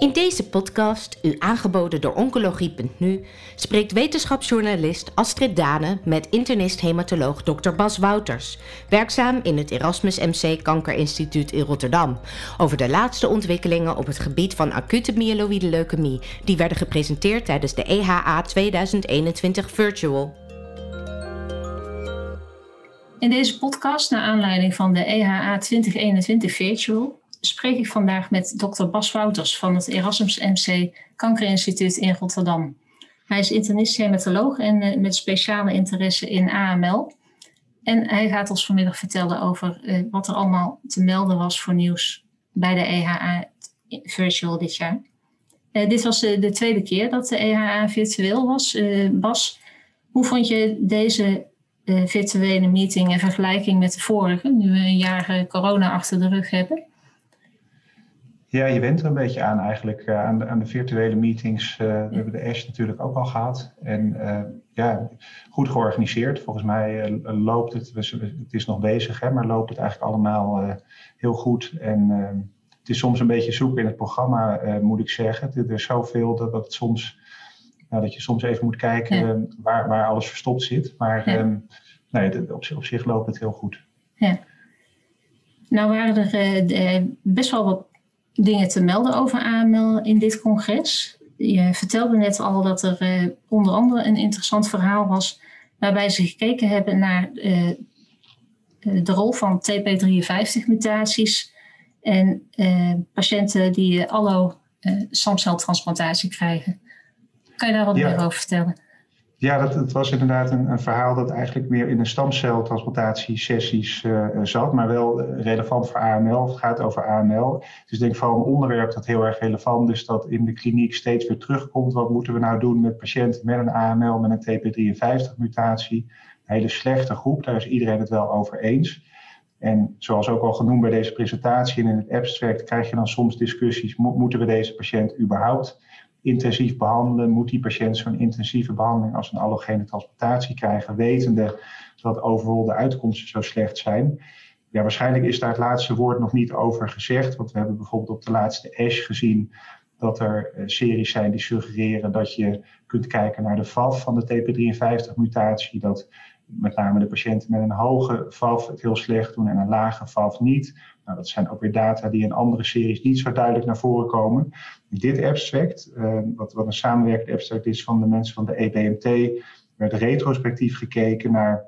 In deze podcast, u aangeboden door Oncologie.nu, spreekt wetenschapsjournalist Astrid Dane met internist-hematoloog Dr. Bas Wouters, werkzaam in het Erasmus MC Kankerinstituut in Rotterdam, over de laatste ontwikkelingen op het gebied van acute myeloïde leukemie, die werden gepresenteerd tijdens de EHA 2021 Virtual. In deze podcast, naar aanleiding van de EHA 2021 Virtual, spreek ik vandaag met Dr. Bas Wouters van het Erasmus MC Kankerinstituut in Rotterdam. Hij is internist-hematoloog en uh, met speciale interesse in AML. En hij gaat ons vanmiddag vertellen over uh, wat er allemaal te melden was voor nieuws bij de EHA Virtual dit jaar. Uh, dit was de tweede keer dat de EHA virtueel was. Bas, hoe vond je deze virtuele meeting in vergelijking met de vorige, nu we een jaar corona achter de rug hebben? Ja, je went er een beetje aan eigenlijk, uh, aan, de, aan, de, virtuele meetings. Uh, we hebben de ASH natuurlijk ook al gehad. En uh, ja, goed georganiseerd. Volgens mij loopt het, het is nog bezig, hè, maar loopt het eigenlijk allemaal heel goed. En het is soms een beetje zoeken in het programma, moet ik zeggen. Er is zoveel dat, dat, het soms, nou, dat je soms even moet kijken ja. waar, waar alles verstopt zit. Maar ja. um, nee, op, op zich loopt het heel goed. Ja. Nou waren er best wel wat dingen te melden over AML in dit congres. Je vertelde net al dat er uh, onder andere een interessant verhaal was waarbij ze gekeken hebben naar uh, de rol van TP53-mutaties en patiënten die allo stamceltransplantatie krijgen. Kan je daar wat ja. meer over vertellen? Ja, dat, het was inderdaad een, een, verhaal dat eigenlijk meer in de stamceltransplantatie-sessies uh, zat, maar wel relevant voor AML. Het gaat over AML. Dus ik denk vooral een onderwerp dat heel erg relevant is, dat in de kliniek steeds weer terugkomt. Wat moeten we nou doen met patiënten met een AML, met een TP53-mutatie? Een hele slechte groep, daar is iedereen het wel over eens. En zoals ook al genoemd bij deze presentatie en in het abstract, krijg je dan soms discussies: moeten we deze patiënt überhaupt intensief behandelen, moet die patiënt zo'n intensieve behandeling als een allogene transplantatie krijgen, wetende dat overal de uitkomsten zo slecht zijn. Ja, waarschijnlijk is daar het laatste woord nog niet over gezegd, want we hebben bijvoorbeeld op de laatste ASH gezien dat er uh, series zijn die suggereren dat je kunt kijken naar de VAF van de TP53-mutatie, dat met name de patiënten met een hoge VAF het heel slecht doen en een lage VAF niet. Nou, dat zijn ook weer data die in andere series niet zo duidelijk naar voren komen. Dit abstract, uh, wat, wat een samenwerkend abstract is van de mensen van de EBMT, werd retrospectief gekeken naar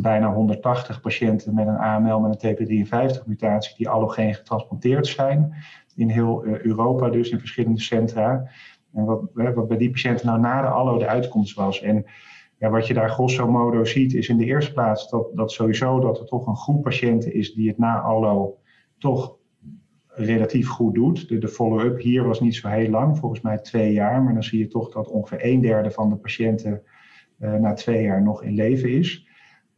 bijna 180 patiënten met een AML met een TP53-mutatie die allogeen getransplanteerd zijn. In heel uh, Europa dus, in verschillende centra. En wat, wat bij die patiënten nou na de allo de uitkomst was. En ja, wat je daar grosso modo ziet is in de eerste plaats dat, dat sowieso dat er toch een groep patiënten is die het na allo toch relatief goed doet. De, follow-up hier was niet zo heel lang, volgens mij twee jaar. Maar dan zie je toch dat ongeveer een derde van de patiënten uh, na twee jaar nog in leven is.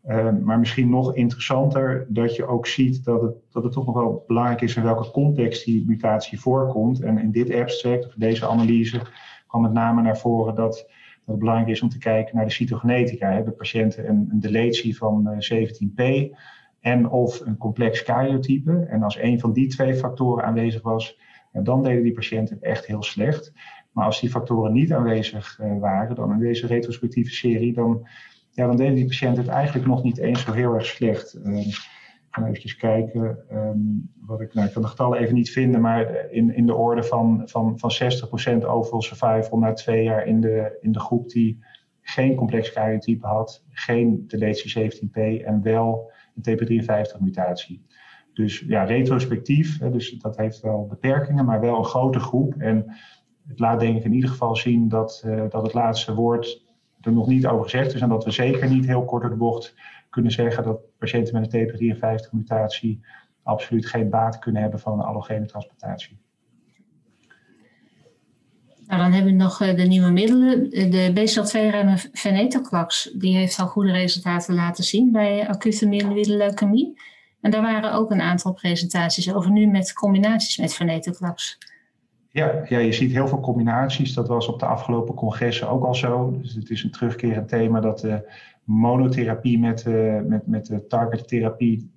Uh, maar misschien nog interessanter dat je ook ziet dat het, dat het toch nog wel belangrijk is in welke context die mutatie voorkomt. En in dit abstract, of deze analyse, kwam met name naar voren dat, dat het belangrijk is om te kijken naar de cytogenetica. Hebben patiënten een, een deletie van uh, 17p en of een complex karyotype. En als een van die twee factoren aanwezig was, dan deden die patiënten echt heel slecht. Maar als die factoren niet aanwezig uh, waren, dan in deze retrospectieve serie, dan, ja, dan deden die patiënten het eigenlijk nog niet eens zo heel erg slecht. Uh, ik ga even kijken. Um, wat ik, nou, ik kan de getallen even niet vinden, maar in, in de orde van, van, van 60% overall survival na twee jaar in de, in de groep die geen complex karyotype had, geen deletie 17p en wel een TP53-mutatie. Dus ja, retrospectief, dus dat heeft wel beperkingen, maar wel een grote groep. En het laat denk ik in ieder geval zien dat, uh, dat het laatste woord er nog niet over gezegd is. En dat we zeker niet heel kort door de bocht kunnen zeggen dat patiënten met een TP53-mutatie absoluut geen baat kunnen hebben van een allogene transplantatie. Nou, dan hebben we nog de nieuwe middelen. De BCL2-remmer venetoclax, die heeft al goede resultaten laten zien bij acute myeloïde leukemie. En daar waren ook een aantal presentaties over nu met combinaties met venetoclax. Ja, ja, je ziet heel veel combinaties. Dat was op de afgelopen congressen ook al zo. Dus het is een terugkerend thema dat de monotherapie met, met, met de targettherapie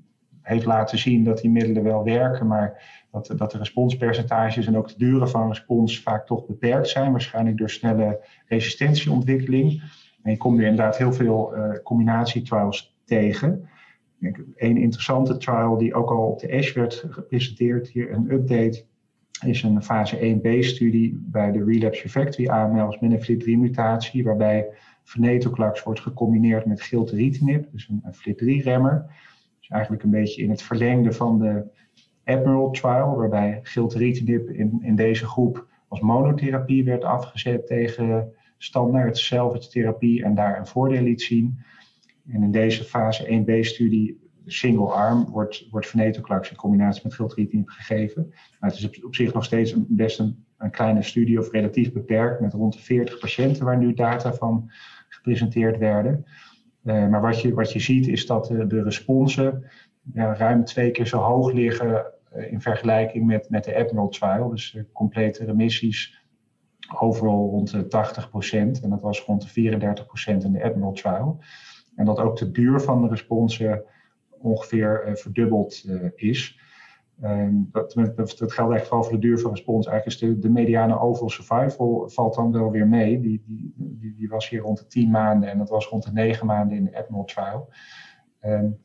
heeft laten zien dat die middelen wel werken, maar dat, dat de responspercentages en ook de duren van respons vaak toch beperkt zijn, waarschijnlijk door snelle resistentieontwikkeling. En je komt er inderdaad heel veel uh, combinatietrials tegen. Een interessante trial die ook al op de ASH werd gepresenteerd, hier een update, is een fase 1b-studie bij de relapse refractory AML's met een FLT3-mutatie, waarbij venetoclax wordt gecombineerd met gilteritinib, dus een, een FLT3-remmer. Eigenlijk een beetje in het verlengde van de Admiral trial, waarbij gilteritinib in, in deze groep als monotherapie werd afgezet tegen standaard salvage therapie en daar een voordeel liet zien. En in deze fase 1b-studie, single arm, wordt, wordt venetoclax in combinatie met gilteritinib gegeven. Maar het is op, zich nog steeds een, best een, een, kleine studie of relatief beperkt met rond de 40 patiënten waar nu data van gepresenteerd werden. Uh, maar wat je, wat je ziet is dat de, de responsen ja, ruim twee keer zo hoog liggen uh, in vergelijking met, met de Admiral trial. Dus complete remissies overal rond de 80% En dat was rond de 34% in de Admiral trial. En dat ook de duur van de responsen ongeveer verdubbeld is. Um, dat, geldt echt vooral voor de duur van respons. Eigenlijk is de, mediane overall survival valt dan wel weer mee. Die, die, die, die, was hier rond de 10 maanden en dat was rond de 9 maanden in de Admiral trial. Um,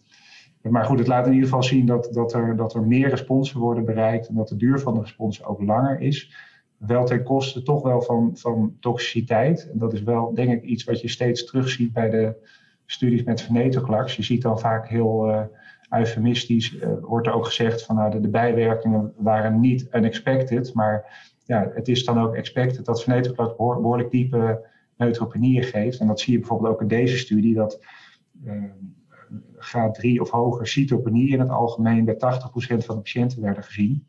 maar goed, het laat in ieder geval zien dat, dat, er, dat er meer responsen worden bereikt en dat de duur van de responsen ook langer is. Wel ten koste toch wel van, van toxiciteit. En dat is wel, denk ik, iets wat je steeds terugziet bij de studies met venetoclax. Je ziet dan vaak heel uh, eufemistisch, uh, wordt er ook gezegd van nou, de, de, bijwerkingen waren niet unexpected. Maar ja, het is dan ook expected dat venetoclax behoorlijk diepe neutropenieën geeft. En dat zie je bijvoorbeeld ook in deze studie, dat... Uh, graad 3 of hoger cytopenie in het algemeen bij 80% van de patiënten werden gezien.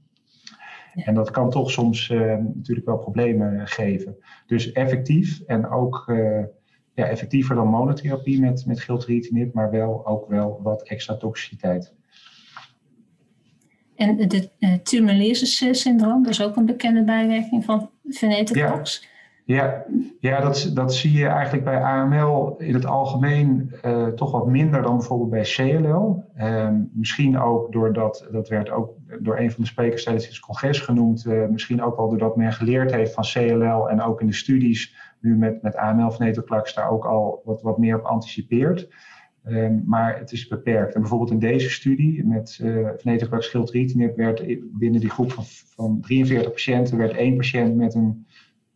En dat kan toch soms uh, natuurlijk wel problemen geven. Dus effectief en ook uh, ja, effectiever dan monotherapie met, met gilteritinib, maar wel ook wel wat extra toxiciteit. En de uh, tumulus syndroom, dat is ook een bekende bijwerking van venetoclax. Ja. Ja, ja dat, dat zie je eigenlijk bij AML in het algemeen uh, toch wat minder dan bijvoorbeeld bij CLL. Ehm, misschien ook doordat, dat werd ook door een van de sprekers tijdens het congres genoemd, uh, misschien ook wel doordat men geleerd heeft van CLL en ook in de studies nu met, met AML venetoclax daar ook al wat, wat meer op anticipeert. Um, maar het is beperkt. En bijvoorbeeld in deze studie met uh, venetoclax schildritinib werd binnen die groep van, van 43 patiënten werd één patiënt met een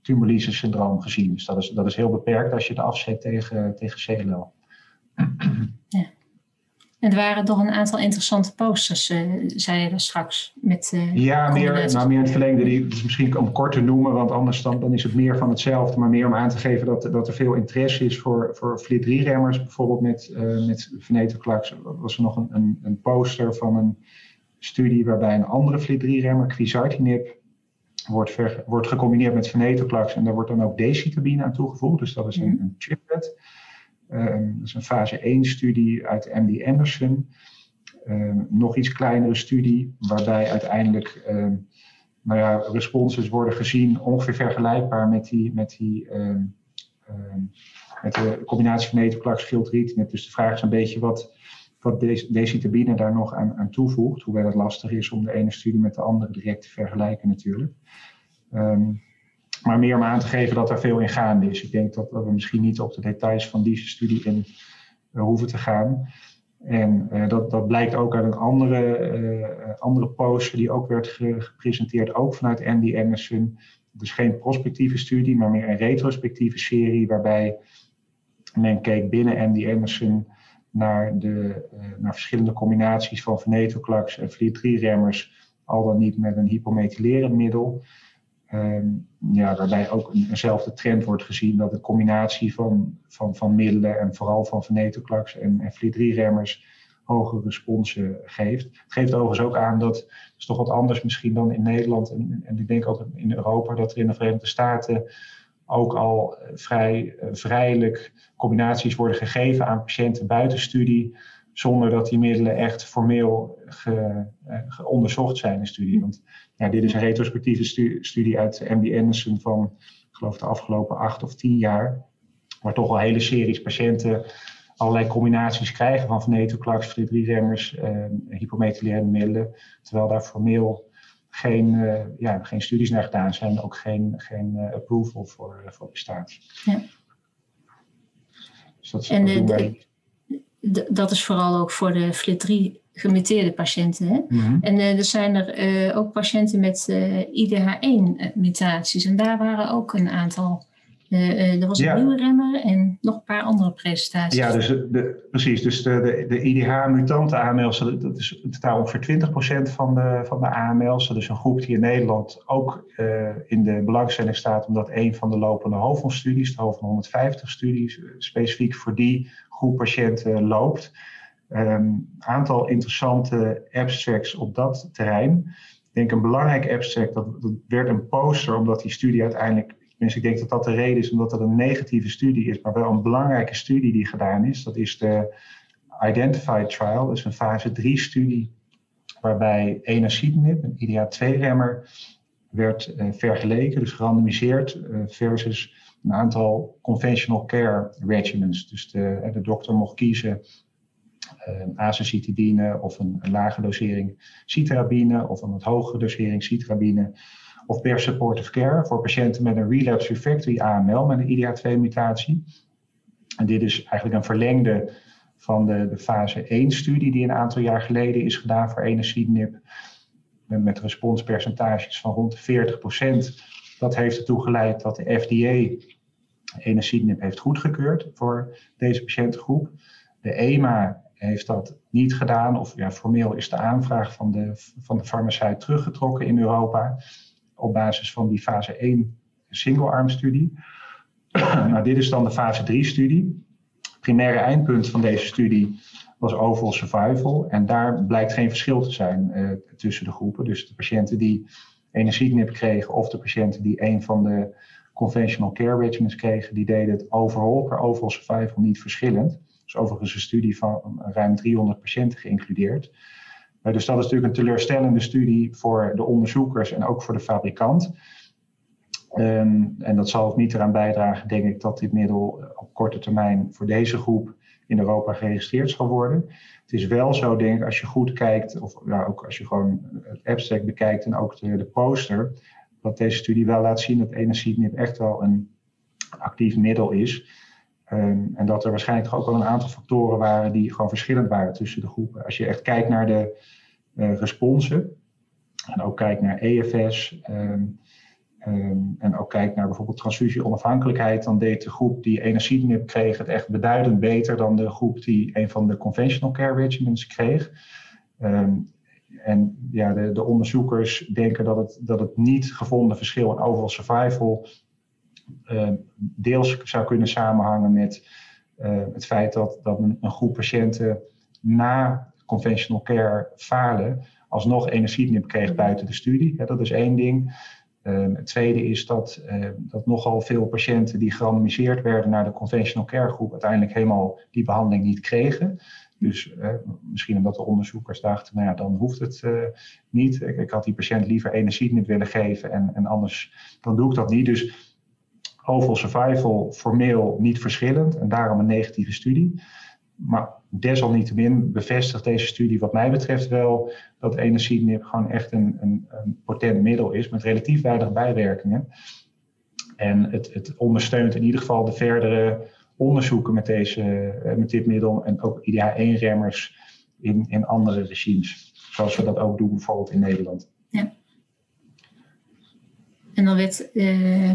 tumorlyse syndroom gezien. Dus dat is, dat is heel beperkt als je het afzet tegen, tegen CLL. Ja. En er waren toch een aantal interessante posters, uh, zei je er straks. Met, uh, ja, meer, nou, meer in het verlengde. Die is misschien om kort te noemen, want anders dan, dan is het meer van hetzelfde. Maar meer om aan te geven dat, dat er veel interesse is voor, voor FLT3-remmers. Bijvoorbeeld met, uh, met venetoclax was er nog een, een, een, poster van een studie waarbij een andere FLT3-remmer, quizartinib, wordt, wordt gecombineerd met venetoclax en daar wordt dan ook decitabine aan toegevoegd. Dus dat is een, mhm. een triplet. Um, dat is een fase 1 studie uit MD Anderson. Um, nog iets kleinere studie, waarbij uiteindelijk um, nou ja, responses worden gezien ongeveer vergelijkbaar met, die, met, die, met de combinatie venetoclax schildritinib. Dus de vraag is een beetje wat, wat decitabine daar nog aan, aan, toevoegt. Hoewel het lastig is om de ene studie met de andere direct te vergelijken natuurlijk. Um, maar meer om aan te geven dat er veel in gaande is. Ik denk dat, we misschien niet op de details van deze studie in uh, hoeven te gaan. En uh, dat, dat blijkt ook uit een andere, uh, andere poster die ook werd gepresenteerd, ook vanuit Andy Anderson. Dus geen prospectieve studie, maar meer een retrospectieve serie waarbij men keek binnen Andy Anderson naar, de, naar verschillende combinaties van venetoclax en FLT3-remmers, al dan niet met een hypomethylerend middel. Um, ja, waarbij ook een, eenzelfde trend wordt gezien dat de combinatie van, van, van middelen en vooral van venetoclax en, en FLT3-remmers hogere responsen geeft. Het geeft overigens ook aan dat, is toch wat anders misschien dan in Nederland en, en ik denk ook in Europa, dat er in de Verenigde Staten ook al vrij uh, vrijelijk combinaties worden gegeven aan patiënten buiten studie, zonder dat die middelen echt formeel ge, uh, onderzocht zijn in studie. Want ja, dit is een retrospectieve studie uit MD Anderson van, ik geloof, de afgelopen acht of tien jaar. Waar toch al hele series patiënten allerlei combinaties krijgen van venetoclax, FLT3-remmers, uh, hypomethylerende middelen. Terwijl daar formeel geen, uh, ja, geen studies naar gedaan zijn, ook geen, geen uh, approval voor, voor bestaat. Ja. Dus dat is, en de, de, dat is vooral ook voor de FLT3 gemuteerde patiënten. Hè? Mhm. En uh, er zijn er ook patiënten met IDH1-mutaties. En daar waren ook een aantal uh, er was een nieuwe remmer en nog een paar andere presentaties. Ja, dus de, precies. Dus de, de, de IDH-mutante AML's, dat is in totaal ongeveer 20% van de, van de AML's. Dat is een groep die in Nederland ook uh, in de belangstelling staat, omdat een van de lopende HOVON-studies, de HOVON 150 studies, specifiek voor die groep patiënten loopt. Een ehm, aantal interessante abstracts op dat terrein. Ik denk een belangrijk abstract, dat, dat werd een poster, omdat die studie uiteindelijk dus ik denk dat dat de reden is, omdat het een negatieve studie is, maar wel een belangrijke studie die gedaan is. Dat is de Identified Trial, dat is een fase 3 studie, waarbij enacitinib, een IDH2-remmer, werd uh, vergeleken, dus gerandomiseerd uh, versus een aantal conventional care regimens. Dus de, eh, de dokter mocht kiezen azacitidine of een, een, lage dosering citrabine of een wat hogere dosering citrabine of per supportive care voor patiënten met een relapse refractory AML met een IDH2-mutatie. En dit is eigenlijk een verlengde van de, de fase 1-studie die een aantal jaar geleden is gedaan voor enasidenib. Met responspercentages van rond de 40%. Dat heeft ertoe geleid dat de FDA enasidenib heeft goedgekeurd voor deze patiëntengroep. De EMA heeft dat niet gedaan, of ja, formeel is de aanvraag van de, van de farmaceut teruggetrokken in Europa op basis van die fase 1 single-arm studie. nou, dit is dan de fase 3 studie. Het primaire eindpunt van deze studie was overall survival. En daar blijkt geen verschil te zijn uh, tussen de groepen. Dus de patiënten die energienip kregen of de patiënten die een van de conventional care regimens kregen, die deden het overall per overall survival niet verschillend. Dus overigens een studie van ruim 300 patiënten geïncludeerd. Eh, dus dat is natuurlijk een teleurstellende studie voor de onderzoekers en ook voor de fabrikant. Ehm, en dat zal ook niet eraan bijdragen, denk ik, dat dit middel eh, op korte termijn voor deze groep in Europa geregistreerd zal worden. Het is wel zo, denk ik, als je goed kijkt, of ook als je gewoon het abstract bekijkt en ook de, poster, dat deze studie wel laat zien dat enasidenib echt wel een actief middel is. Ehm, en dat er waarschijnlijk ook wel een aantal factoren waren die gewoon verschillend waren tussen de groepen. Als je echt kijkt naar de uh, responsen en ook kijkt naar EFS ehm, ehm, en ook kijkt naar bijvoorbeeld transfusieonafhankelijkheid, dan deed de groep die enasidenib kreeg het echt beduidend beter dan de groep die een van de conventional care regimens kreeg. en ja, de, de, onderzoekers denken dat het, dat het niet gevonden verschil in overall survival deels zou kunnen samenhangen met uh, het feit dat, dat een, een, groep patiënten na conventional care falen alsnog energienip kreeg buiten de studie. Ja, dat is één ding. Uh, het tweede is dat, dat nogal veel patiënten die gerandomiseerd werden naar de conventional care groep uiteindelijk helemaal die behandeling niet kregen. Dus misschien omdat de onderzoekers dachten, nou ja, dan hoeft het niet. Ik, ik, had die patiënt liever energienip willen geven en, en anders dan doe ik dat niet. Dus overall survival formeel niet verschillend en daarom een negatieve studie. Maar desalniettemin bevestigt deze studie wat mij betreft wel dat enasidenib gewoon echt een, een, een, potent middel is met relatief weinig bijwerkingen. En het, het ondersteunt in ieder geval de verdere onderzoeken met, deze, eh, met dit middel en ook IDH1-remmers in, in andere regimes. Zoals we dat ook doen bijvoorbeeld in Nederland. Ja. En dan werd uh,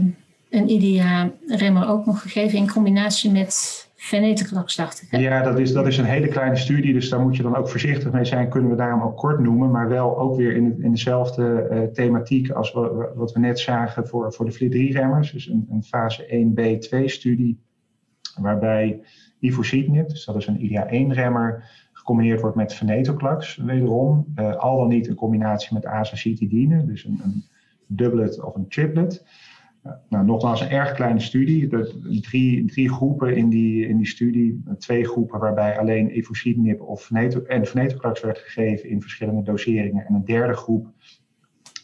een IDEA-remmer ook nog gegeven in combinatie met venetoclax. Ja, dat is, dat is een hele kleine studie, dus daar moet je dan ook voorzichtig mee zijn. Kunnen we daarom ook kort noemen, maar wel ook weer in, in dezelfde uh, thematiek als wat, wat, we net zagen voor, voor de FLI3-remmers. Dus een, een fase 1b2-studie, waarbij ivositinib, dus dat is een IDEA-1-remmer, gecombineerd wordt met venetoclax, wederom. Uh, al dan niet in combinatie met azacitidine, dus een, een doublet of een triplet. Nou, nogmaals, een erg kleine studie. drie, drie groepen in die, in die studie. Twee groepen waarbij alleen efusidenib of en venetoclax werd gegeven in verschillende doseringen. En een derde groep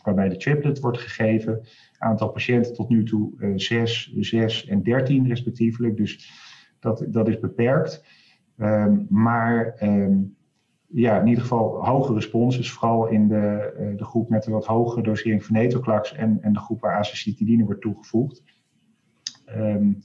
waarbij de triplet wordt gegeven. Aantal patiënten tot nu toe uh, 6, 6 en 13 respectievelijk. Dus dat, dat is beperkt. Ehm, maar ehm, ja, in ieder geval hoge respons, vooral in de, uh, de groep met een wat hogere dosering venetoclax en, en de groep waar acetylidine wordt toegevoegd. Um,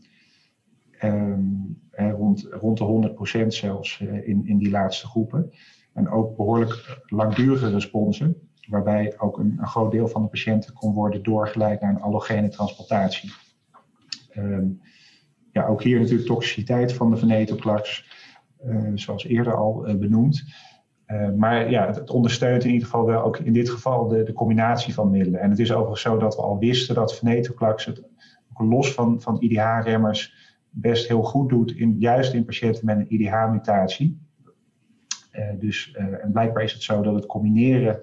rond, rond de 100% zelfs uh, in, in die laatste groepen. En ook behoorlijk langdurige responsen, waarbij ook een, een groot deel van de patiënten kon worden doorgeleid naar een allogene transplantatie. Um, ja, ook hier natuurlijk toxiciteit van de venetoclax, uh, zoals eerder al benoemd. Uh, maar ja, het, het, ondersteunt in ieder geval wel ook in dit geval de, de, combinatie van middelen. En het is overigens zo dat we al wisten dat venetoclax het los van, van IDH-remmers best heel goed doet, in, juist in patiënten met een IDH-mutatie. dus, en blijkbaar is het zo dat het combineren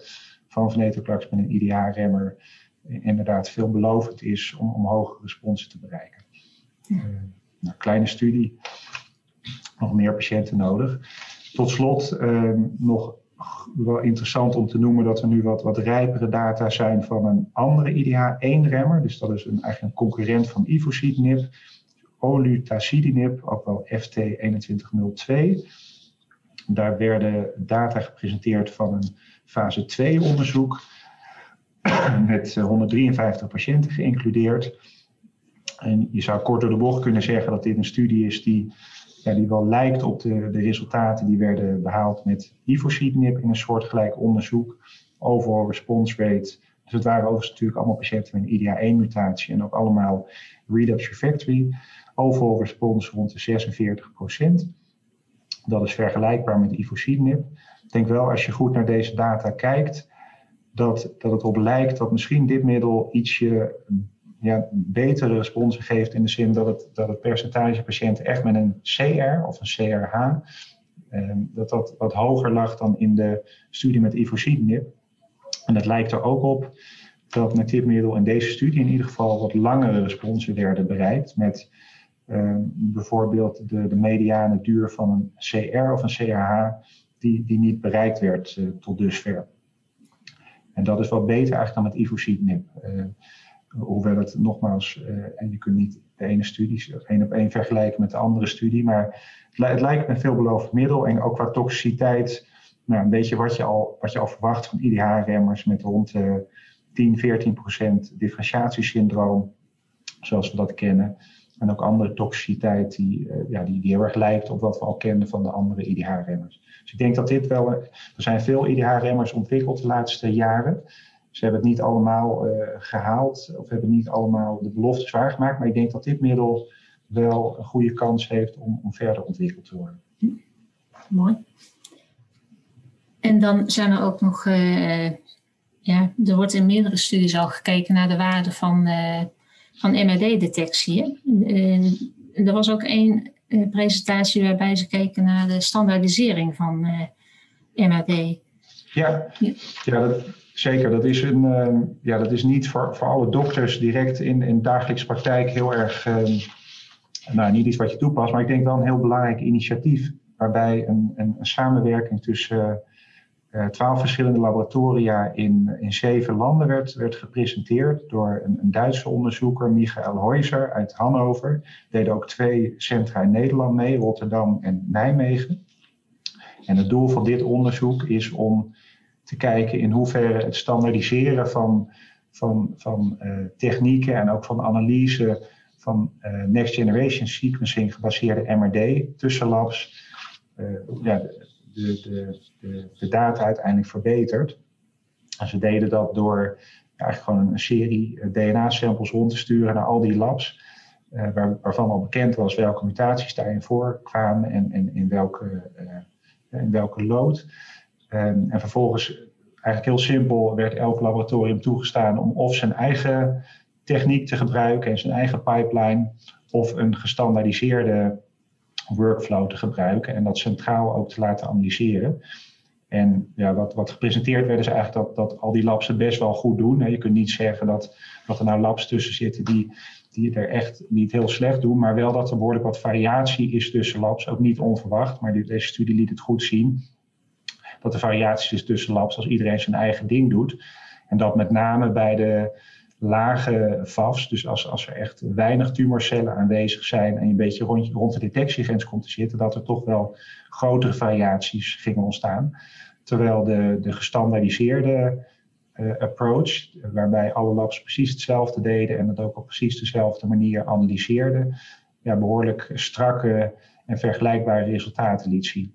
van venetoclax met een IDH-remmer inderdaad veelbelovend is om, om hogere responsen te bereiken. Nou, kleine studie, nog meer patiënten nodig. Tot slot eh, nog wel interessant om te noemen dat er nu wat, wat rijpere data zijn van een andere IDH1-remmer. Dus dat is een, eigenlijk een concurrent van ivosidenib, olutacidinib, ook wel FT2102. Daar werden data gepresenteerd van een fase 2 onderzoek met 153 patiënten geïncludeerd. En je zou kort door de bocht kunnen zeggen dat dit een studie is die, die wel lijkt op de, de resultaten die werden behaald met ivosidenib in een soortgelijk onderzoek. Overall response rate. Dus het waren overigens natuurlijk allemaal patiënten met een IDA1-mutatie en ook allemaal relapse refractory. Overall response rond de 46% Dat is vergelijkbaar met ivosidenib. Ik denk wel, als je goed naar deze data kijkt, dat, dat het op lijkt dat misschien dit middel ietsje ja, betere responsen geeft in de zin dat het, dat het percentage patiënten echt met een CR of een CRH, eh, dat dat wat hoger lag dan in de studie met ivosidenib. En het lijkt er ook op dat met dit middel in deze studie in ieder geval wat langere responsen werden bereikt met uh, bijvoorbeeld de, de mediane duur van een CR of een CRH die, die niet bereikt werd uh, tot dusver. En dat is wat beter eigenlijk dan met ivosidenib. Uh, Hoewel het nogmaals, uh, en je kunt niet de ene studie één op één vergelijken met de andere studie, maar het, het lijkt een veelbelovend middel en ook qua toxiciteit, nou, een beetje wat je al, wat je al verwacht van IDH-remmers met rond uh, 10, 14 procent differentiatiesyndroom, zoals we dat kennen. En ook andere toxiciteit die, ja, die, die heel erg lijkt op wat we al kenden van de andere IDH-remmers. Dus ik denk dat dit wel, er zijn veel IDH-remmers ontwikkeld de laatste jaren. Ze hebben het niet allemaal uh, gehaald of hebben niet allemaal de beloftes waargemaakt. Maar ik denk dat dit middel wel een goede kans heeft om, om verder ontwikkeld te worden. Mooi. En dan zijn er ook nog, uh, ja, er wordt in meerdere studies al gekeken naar de waarde van, uh, van MRD-detectie. er was ook één presentatie waarbij ze keken naar de standaardisering van MRD. Ja, ja. ja dat, Zeker, dat is, een, uh, ja, dat is niet voor, voor alle dokters direct in, in dagelijks praktijk heel erg, uh, nou niet iets wat je toepast, maar ik denk wel een heel belangrijk initiatief. Waarbij een, een, samenwerking tussen uh, twaalf verschillende laboratoria in, in zeven landen werd, werd gepresenteerd door een, een Duitse onderzoeker, Michael Heuser uit Hannover. Deden ook twee centra in Nederland mee, Rotterdam en Nijmegen. En het doel van dit onderzoek is om te kijken in hoeverre het standaardiseren van, van, van uh, technieken en ook van analyse van uh, next generation sequencing gebaseerde MRD tussen labs uh, ja, de, de, de, de, data uiteindelijk verbetert. En ze deden dat door eigenlijk gewoon een serie DNA-samples rond te sturen naar al die labs. Waar, waarvan al bekend was welke mutaties daarin voorkwamen en, en in, welke, in welke lood. Um, en vervolgens, eigenlijk heel simpel, werd elk laboratorium toegestaan om of zijn eigen techniek te gebruiken en zijn eigen pipeline, of een gestandaardiseerde workflow te gebruiken en dat centraal ook te laten analyseren. En ja, wat, wat gepresenteerd werd is eigenlijk dat, dat al die labs het best wel goed doen. Je kunt niet zeggen dat, dat er nou labs tussen zitten die, die er echt niet heel slecht doen, maar wel dat er behoorlijk wat variatie is tussen labs. Ook niet onverwacht, maar deze studie liet het goed zien dat er variaties is tussen labs als iedereen zijn eigen ding doet. En dat met name bij de lage VAFs, dus als, als er echt weinig tumorcellen aanwezig zijn en je een beetje rond, rond de detectiegrens komt te zitten, dat er toch wel grotere variaties gingen ontstaan. Terwijl de, de gestandaardiseerde uh, approach, waarbij alle labs precies hetzelfde deden en het ook op precies dezelfde manier analyseerden, ja, behoorlijk strakke en vergelijkbare resultaten liet zien.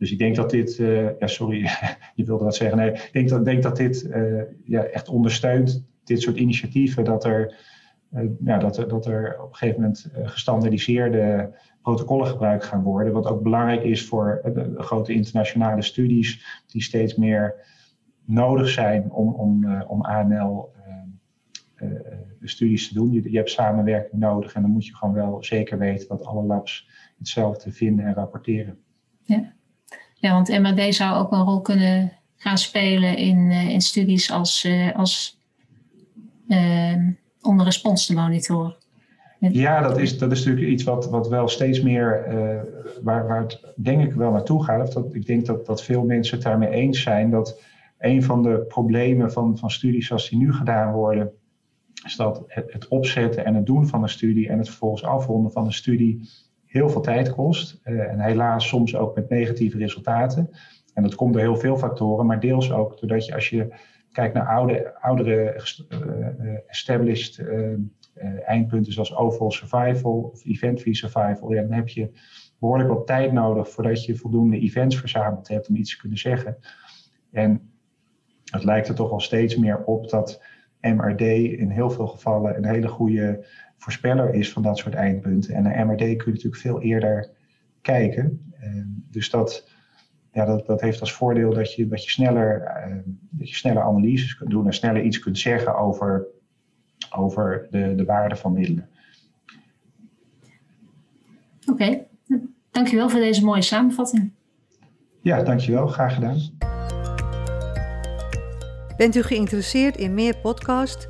Dus ik denk dat dit, uh, ja, sorry, je wilde wat zeggen. Nee, ik denk dat, denk dat dit uh, ja, echt ondersteunt, dit soort initiatieven, dat er, uh, ja, dat, er, dat er op een gegeven moment gestandardiseerde protocollen gebruikt gaan worden. Wat ook belangrijk is voor grote internationale studies, die steeds meer nodig zijn om, om, om AML studies te doen. Je, je hebt samenwerking nodig en dan moet je gewoon wel zeker weten dat alle labs hetzelfde vinden en rapporteren. Ja. Ja, want MRD zou ook een rol kunnen gaan spelen in, uh, in studies als, uh, als uh, om respons te monitoren. Ja, dat is, dat is natuurlijk iets wat, wat wel steeds meer, waar, waar het denk ik wel naartoe gaat. dat, ik denk dat, dat veel mensen het daarmee eens zijn dat een van de problemen van, van studies zoals die nu gedaan worden, is dat het, het opzetten en het doen van een studie en het vervolgens afronden van een studie heel veel tijd kost. Uh, en helaas soms ook met negatieve resultaten. En dat komt door heel veel factoren, maar deels ook doordat je als je kijkt naar oude, oudere uh, established uh, eindpunten zoals overall survival of event-free survival, ja, dan heb je behoorlijk wat tijd nodig voordat je voldoende events verzameld hebt om iets te kunnen zeggen. En het lijkt er toch al steeds meer op dat MRD in heel veel gevallen een hele goede voorspeller is van dat soort eindpunten. En naar MRD kun je natuurlijk veel eerder kijken. Ehm, dus dat, ja, dat, dat heeft als voordeel dat je, dat, je sneller, ehm, dat je sneller analyses kunt doen en sneller iets kunt zeggen over, over de, de waarde van middelen. Oké, okay. dankjewel voor deze mooie samenvatting. Ja, dankjewel. Graag gedaan. Bent u geïnteresseerd in meer podcasts?